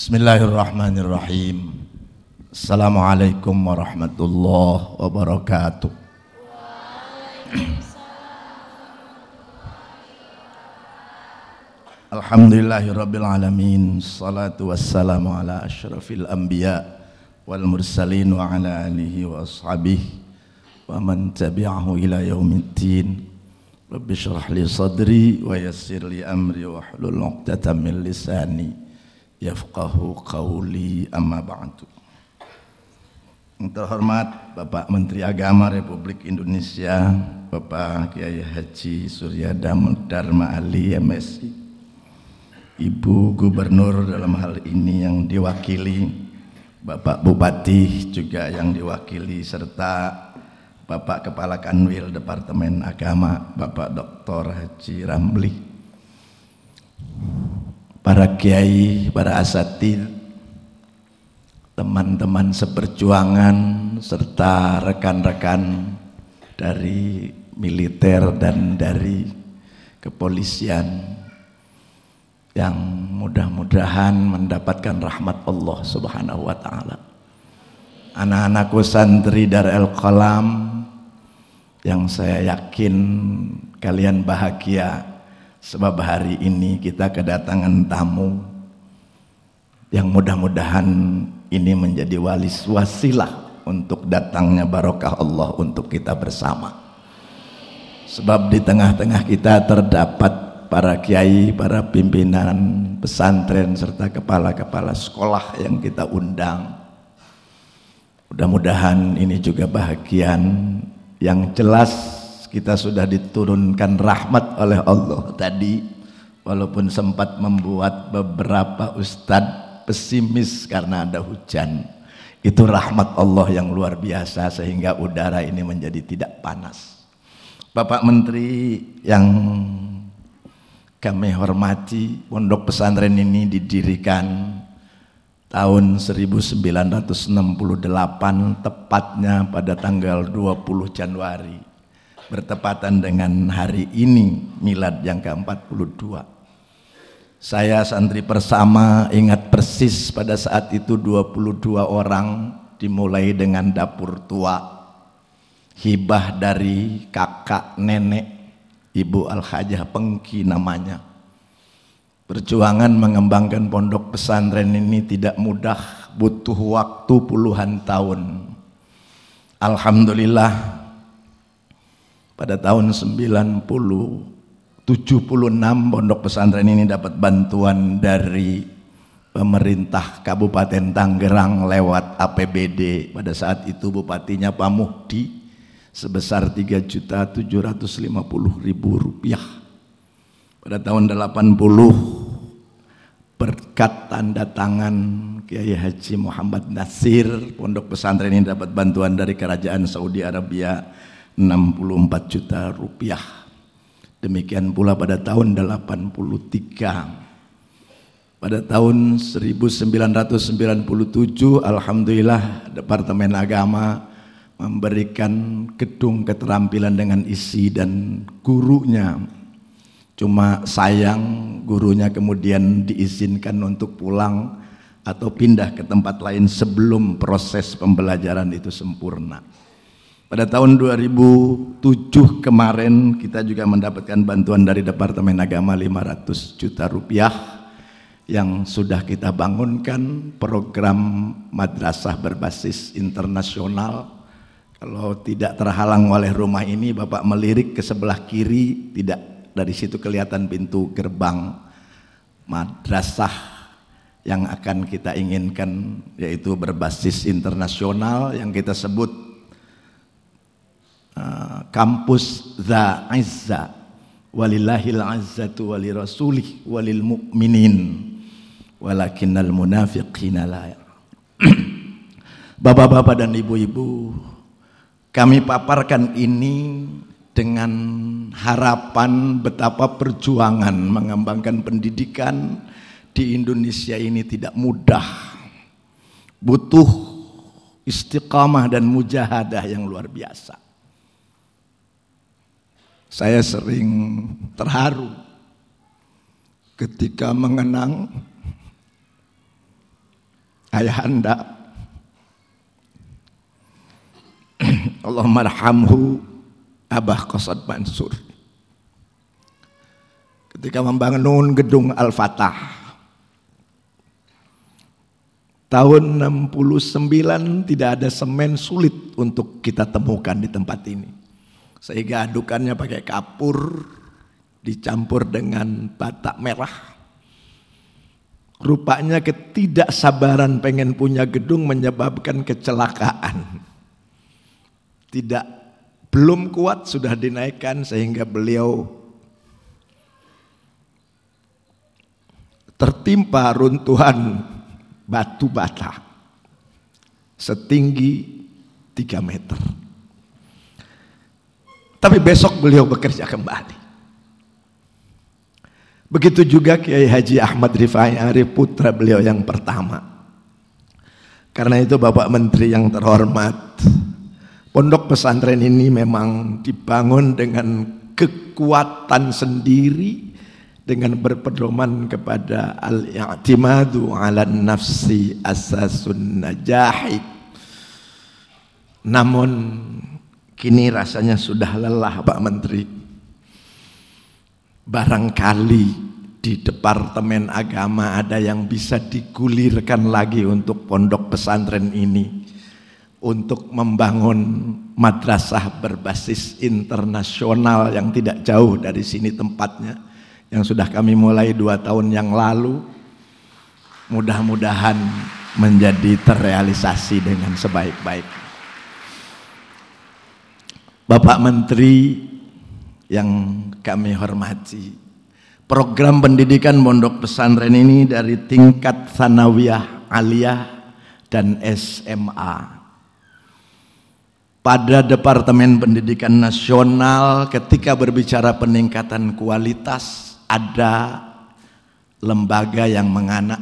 بسم الله الرحمن الرحيم السلام عليكم ورحمة الله وبركاته الحمد لله رب العالمين الصلاة والسلام على أشرف الأنبياء والمرسلين وعلى آله وأصحابه ومن تبعه إلى يوم الدين رب اشرح لي صدري ويسر لي أمري واحلل عقدة من لساني yafqahu qawli amma ba'du. Yang terhormat Bapak Menteri Agama Republik Indonesia, Bapak Kiai Haji Surya Dharma Ali MSI, Ibu Gubernur dalam hal ini yang diwakili, Bapak Bupati juga yang diwakili serta Bapak Kepala Kanwil Departemen Agama, Bapak Dr. Haji Ramli, para kiai, para asatid, teman-teman seperjuangan serta rekan-rekan dari militer dan dari kepolisian yang mudah-mudahan mendapatkan rahmat Allah Subhanahu wa taala. Anak-anakku santri dari El Qalam yang saya yakin kalian bahagia sebab hari ini kita kedatangan tamu yang mudah-mudahan ini menjadi walis wasilah untuk datangnya barokah Allah untuk kita bersama. Sebab di tengah-tengah kita terdapat para kiai, para pimpinan pesantren serta kepala-kepala sekolah yang kita undang. Mudah-mudahan ini juga bahagian yang jelas kita sudah diturunkan rahmat oleh Allah tadi walaupun sempat membuat beberapa ustadz pesimis karena ada hujan. Itu rahmat Allah yang luar biasa sehingga udara ini menjadi tidak panas. Bapak Menteri yang kami hormati, pondok pesantren ini didirikan tahun 1968 tepatnya pada tanggal 20 Januari bertepatan dengan hari ini milad yang ke-42 saya santri persama ingat persis pada saat itu 22 orang dimulai dengan dapur tua. Hibah dari kakak nenek Ibu Al-Hajah Pengki namanya. Perjuangan mengembangkan pondok pesantren ini tidak mudah, butuh waktu puluhan tahun. Alhamdulillah pada tahun 90 76 pondok pesantren ini dapat bantuan dari pemerintah Kabupaten Tangerang lewat APBD pada saat itu bupatinya Pak Muhdi sebesar 3 juta 750 ribu rupiah. Pada tahun 80 berkat tanda tangan Kiai Haji Muhammad Nasir pondok pesantren ini dapat bantuan dari kerajaan Saudi Arabia 64 juta rupiah Demikian pula pada tahun 83. Pada tahun 1997 Alhamdulillah Departemen Agama memberikan gedung keterampilan dengan isi dan gurunya. Cuma sayang gurunya kemudian diizinkan untuk pulang atau pindah ke tempat lain sebelum proses pembelajaran itu sempurna. Pada tahun 2007 kemarin kita juga mendapatkan bantuan dari Departemen Agama 500 juta rupiah yang sudah kita bangunkan program madrasah berbasis internasional. Kalau tidak terhalang oleh rumah ini Bapak melirik ke sebelah kiri tidak dari situ kelihatan pintu gerbang madrasah yang akan kita inginkan yaitu berbasis internasional yang kita sebut Ah, kampus za izza. Walillahil azzatu wali rasulih walil mu'minin. Walakinnal munafiqina la Bapak-bapak dan ibu-ibu kami paparkan ini dengan harapan betapa perjuangan mengembangkan pendidikan di Indonesia ini tidak mudah. Butuh istiqamah dan mujahadah yang luar biasa saya sering terharu ketika mengenang ayah anda Allah marhamhu Abah Qasad Mansur ketika membangun gedung Al-Fatah Tahun 69 tidak ada semen sulit untuk kita temukan di tempat ini. Sehingga adukannya pakai kapur dicampur dengan batak merah. Rupanya ketidaksabaran pengen punya gedung menyebabkan kecelakaan. Tidak belum kuat sudah dinaikkan sehingga beliau tertimpa runtuhan batu bata setinggi 3 meter. Tapi besok beliau bekerja kembali. Begitu juga Kiai Haji Ahmad Rifai Arif putra beliau yang pertama. Karena itu Bapak Menteri yang terhormat, pondok pesantren ini memang dibangun dengan kekuatan sendiri dengan berpedoman kepada al-i'timadu 'ala nafsi asasun najahi. Namun kini rasanya sudah lelah Pak Menteri. Barangkali di Departemen Agama ada yang bisa digulirkan lagi untuk pondok pesantren ini untuk membangun madrasah berbasis internasional yang tidak jauh dari sini tempatnya yang sudah kami mulai dua tahun yang lalu mudah-mudahan menjadi terrealisasi dengan sebaik-baik. Bapak Menteri yang kami hormati, program pendidikan Pondok Pesantren ini dari tingkat sanawiyah aliyah dan SMA pada Departemen Pendidikan Nasional ketika berbicara peningkatan kualitas ada lembaga yang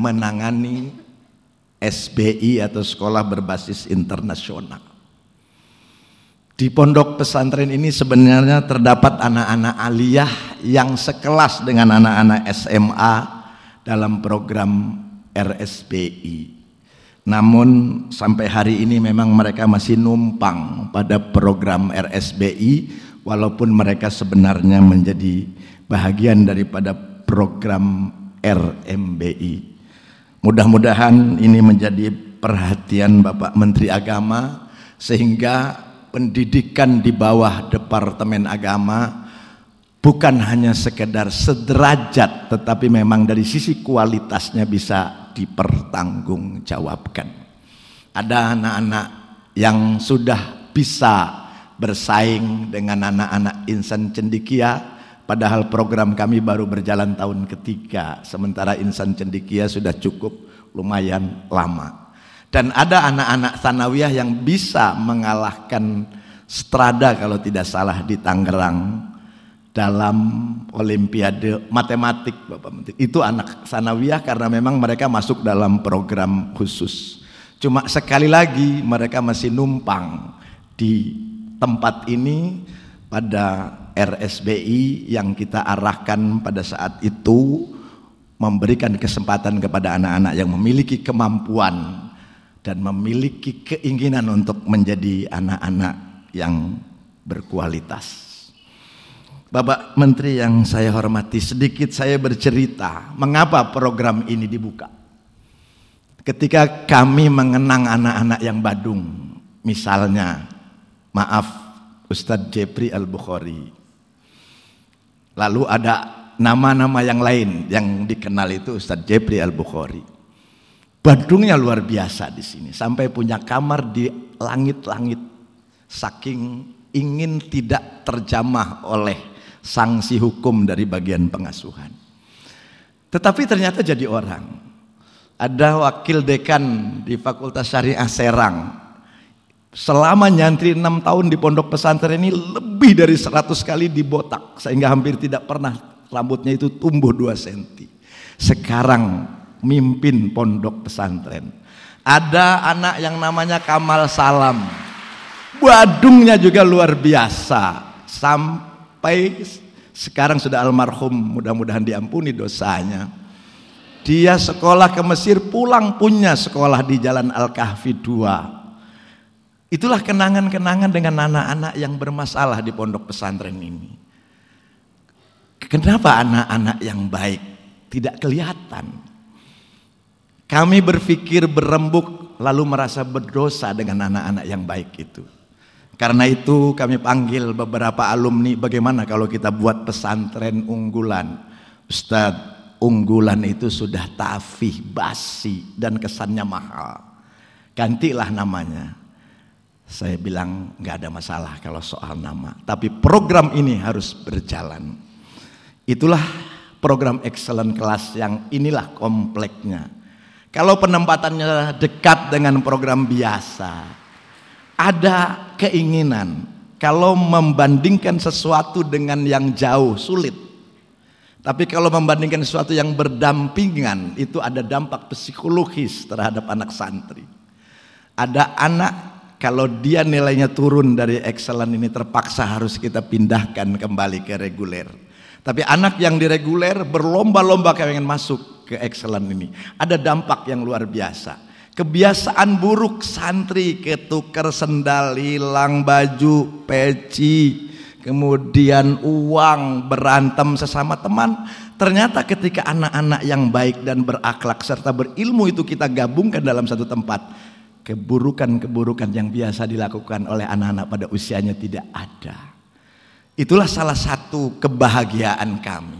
menangani SBI atau sekolah berbasis internasional. Di pondok pesantren ini sebenarnya terdapat anak-anak aliyah yang sekelas dengan anak-anak SMA dalam program RSBI. Namun sampai hari ini memang mereka masih numpang pada program RSBI walaupun mereka sebenarnya menjadi bahagian daripada program RMBI. Mudah-mudahan ini menjadi perhatian Bapak Menteri Agama sehingga pendidikan di bawah Departemen Agama bukan hanya sekedar sederajat tetapi memang dari sisi kualitasnya bisa dipertanggungjawabkan. Ada anak-anak yang sudah bisa bersaing dengan anak-anak insan cendikia Padahal program kami baru berjalan tahun ketiga, sementara insan cendikia sudah cukup lumayan lama. Dan ada anak-anak sanawiyah yang bisa mengalahkan Strada kalau tidak salah di Tangerang dalam Olimpiade Matematik Bapak Menteri. Itu anak sanawiyah karena memang mereka masuk dalam program khusus. Cuma sekali lagi mereka masih numpang di tempat ini pada RSBI yang kita arahkan pada saat itu memberikan kesempatan kepada anak-anak yang memiliki kemampuan dan memiliki keinginan untuk menjadi anak-anak yang berkualitas. Bapak Menteri yang saya hormati, sedikit saya bercerita mengapa program ini dibuka. Ketika kami mengenang anak-anak yang badung, misalnya, maaf Ustadz Jepri Al-Bukhari, Lalu ada nama-nama yang lain yang dikenal itu Ustadz Jebri Al-Bukhari. Badungnya luar biasa di sini. Sampai punya kamar di langit-langit. Saking ingin tidak terjamah oleh sanksi hukum dari bagian pengasuhan. Tetapi ternyata jadi orang. Ada wakil dekan di Fakultas Syariah Serang Selama nyantri enam tahun di pondok pesantren ini lebih dari seratus kali dibotak sehingga hampir tidak pernah rambutnya itu tumbuh dua senti. Sekarang mimpin pondok pesantren. Ada anak yang namanya Kamal Salam. Badungnya juga luar biasa. Sampai sekarang sudah almarhum, mudah-mudahan diampuni dosanya. Dia sekolah ke Mesir, pulang punya sekolah di Jalan Al-Kahfi 2. Itulah kenangan-kenangan dengan anak-anak yang bermasalah di pondok pesantren ini. Kenapa anak-anak yang baik tidak kelihatan? Kami berpikir berembuk lalu merasa berdosa dengan anak-anak yang baik itu. Karena itu kami panggil beberapa alumni bagaimana kalau kita buat pesantren unggulan. Ustadz unggulan itu sudah tafih, basi dan kesannya mahal. Gantilah namanya. Saya bilang nggak ada masalah kalau soal nama. Tapi program ini harus berjalan. Itulah program excellent kelas yang inilah kompleknya. Kalau penempatannya dekat dengan program biasa, ada keinginan kalau membandingkan sesuatu dengan yang jauh sulit tapi kalau membandingkan sesuatu yang berdampingan, itu ada dampak psikologis terhadap anak santri. Ada anak kalau dia nilainya turun dari excellent ini terpaksa harus kita pindahkan kembali ke reguler. Tapi anak yang di reguler berlomba-lomba pengen masuk ke excellent ini. Ada dampak yang luar biasa. Kebiasaan buruk santri ketukar sendal, hilang baju, peci, kemudian uang, berantem sesama teman. Ternyata ketika anak-anak yang baik dan berakhlak serta berilmu itu kita gabungkan dalam satu tempat, keburukan-keburukan yang biasa dilakukan oleh anak-anak pada usianya tidak ada. Itulah salah satu kebahagiaan kami.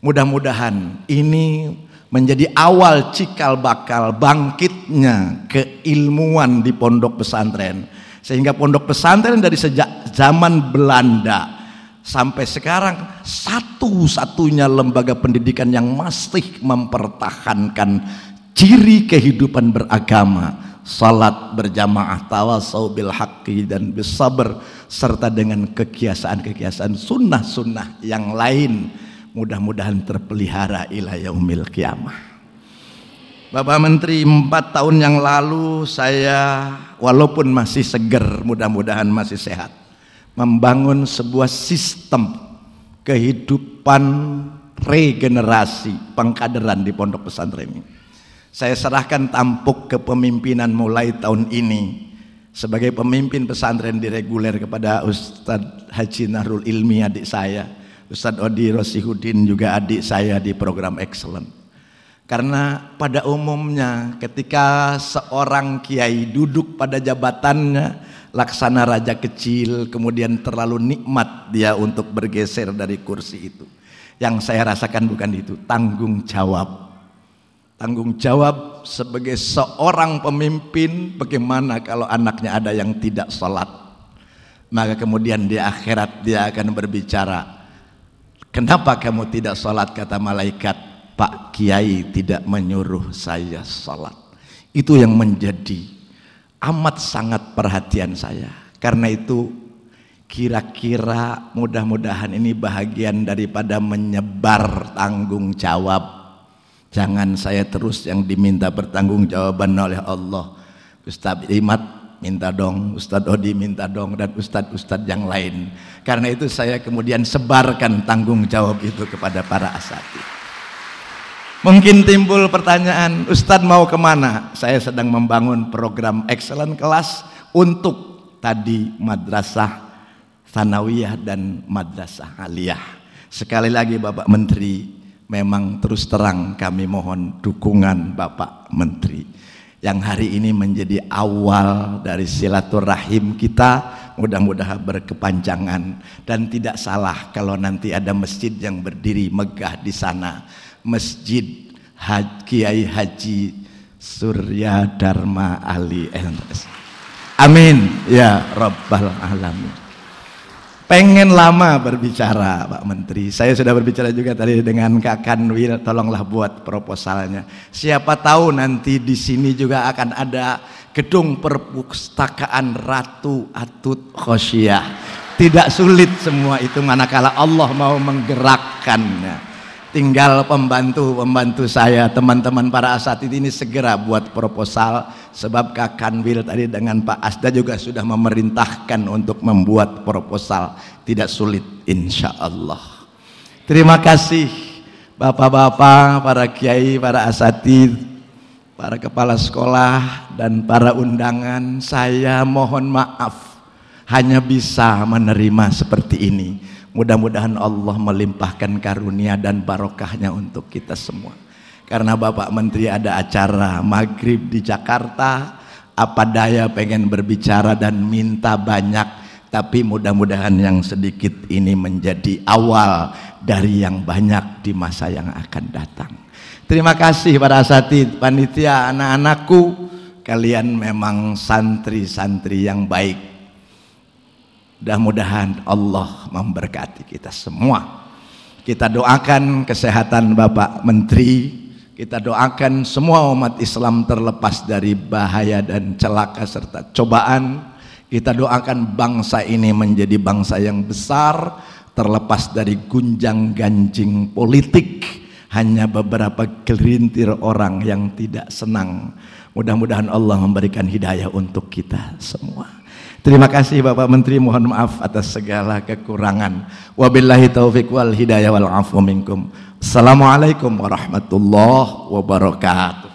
Mudah-mudahan ini menjadi awal cikal bakal bangkitnya keilmuan di pondok pesantren. Sehingga pondok pesantren dari sejak zaman Belanda sampai sekarang satu-satunya lembaga pendidikan yang masih mempertahankan ciri kehidupan beragama salat berjamaah tawasau bil haqqi dan bersabar serta dengan kekiasaan-kekiasaan sunnah-sunnah yang lain mudah-mudahan terpelihara ila yaumil kiamah Bapak Menteri empat tahun yang lalu saya walaupun masih seger mudah-mudahan masih sehat membangun sebuah sistem kehidupan regenerasi pengkaderan di pondok pesantren ini. Saya serahkan tampuk kepemimpinan mulai tahun ini sebagai pemimpin pesantren di reguler kepada Ustadz Haji Nahrul Ilmi adik saya, Ustadz Odi Rosihudin juga adik saya di program Excellent. Karena pada umumnya ketika seorang kiai duduk pada jabatannya laksana raja kecil kemudian terlalu nikmat dia untuk bergeser dari kursi itu. Yang saya rasakan bukan itu, tanggung jawab. Tanggung jawab sebagai seorang pemimpin bagaimana kalau anaknya ada yang tidak sholat. Maka kemudian di akhirat dia akan berbicara, kenapa kamu tidak sholat kata malaikat Pak Kiai tidak menyuruh saya salat. Itu yang menjadi amat sangat perhatian saya. Karena itu kira-kira mudah-mudahan ini bahagian daripada menyebar tanggung jawab. Jangan saya terus yang diminta bertanggung jawaban oleh Allah. Ustaz Imat minta dong, Ustadz Odi minta dong, dan Ustadz-Ustadz yang lain. Karena itu saya kemudian sebarkan tanggung jawab itu kepada para asatidz. Mungkin timbul pertanyaan, Ustadz mau ke mana? Saya sedang membangun program excellent kelas untuk tadi madrasah sanawiyah dan madrasah aliyah. Sekali lagi Bapak Menteri, memang terus terang kami mohon dukungan Bapak Menteri. Yang hari ini menjadi awal dari silaturahim kita mudah-mudahan berkepanjangan dan tidak salah kalau nanti ada masjid yang berdiri megah di sana Masjid Kiai Haji Surya Dharma Ali. Amin ya Rabbal Alamin. Pengen lama berbicara Pak Menteri. Saya sudah berbicara juga tadi dengan Kak Kanwil. Tolonglah buat proposalnya. Siapa tahu nanti di sini juga akan ada gedung perpustakaan Ratu Atut Khosyah. Tidak sulit semua itu manakala Allah mau menggerakkannya. Tinggal pembantu-pembantu saya, teman-teman para asatid ini segera buat proposal sebab Kak Kanwil tadi dengan Pak Asda juga sudah memerintahkan untuk membuat proposal. Tidak sulit insya Allah. Terima kasih Bapak-bapak, para kiai, para asatid, para kepala sekolah dan para undangan, saya mohon maaf hanya bisa menerima seperti ini. Mudah-mudahan Allah melimpahkan karunia dan barokahnya untuk kita semua. Karena Bapak Menteri ada acara maghrib di Jakarta, apa daya pengen berbicara dan minta banyak, tapi mudah-mudahan yang sedikit ini menjadi awal dari yang banyak di masa yang akan datang. Terima kasih para asatid, panitia, anak-anakku, kalian memang santri-santri yang baik Mudah-mudahan Allah memberkati kita semua. Kita doakan kesehatan Bapak Menteri, kita doakan semua umat Islam terlepas dari bahaya dan celaka serta cobaan. Kita doakan bangsa ini menjadi bangsa yang besar, terlepas dari gunjang ganjing politik. Hanya beberapa gelintir orang yang tidak senang. Mudah-mudahan Allah memberikan hidayah untuk kita semua. Terima kasih Bapak Menteri, mohon maaf atas segala kekurangan. Wabillahi taufiq wal hidayah wal afu minkum. Assalamualaikum warahmatullahi wabarakatuh.